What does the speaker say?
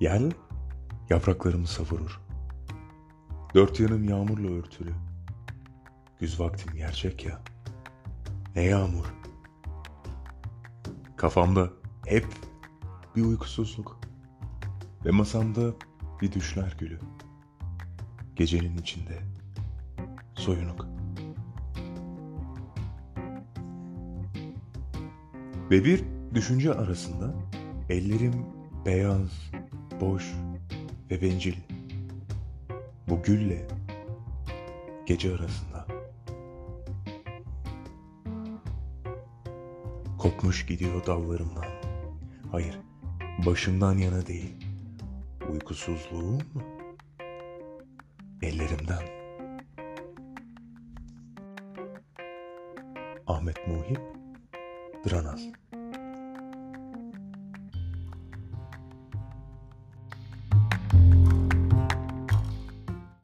Yel yapraklarımı savurur. Dört yanım yağmurla örtülü. Güz vaktim gerçek ya. Ne yağmur. Kafamda hep bir uykusuzluk. Ve masamda bir düşler gülü. Gecenin içinde soyunuk. Ve bir düşünce arasında ellerim beyaz, boş ve bencil. Bu gülle gece arasında. Kopmuş gidiyor dallarımdan. Hayır, başımdan yana değil. Uykusuzluğum ellerimden. Ahmet Muhip Dranaz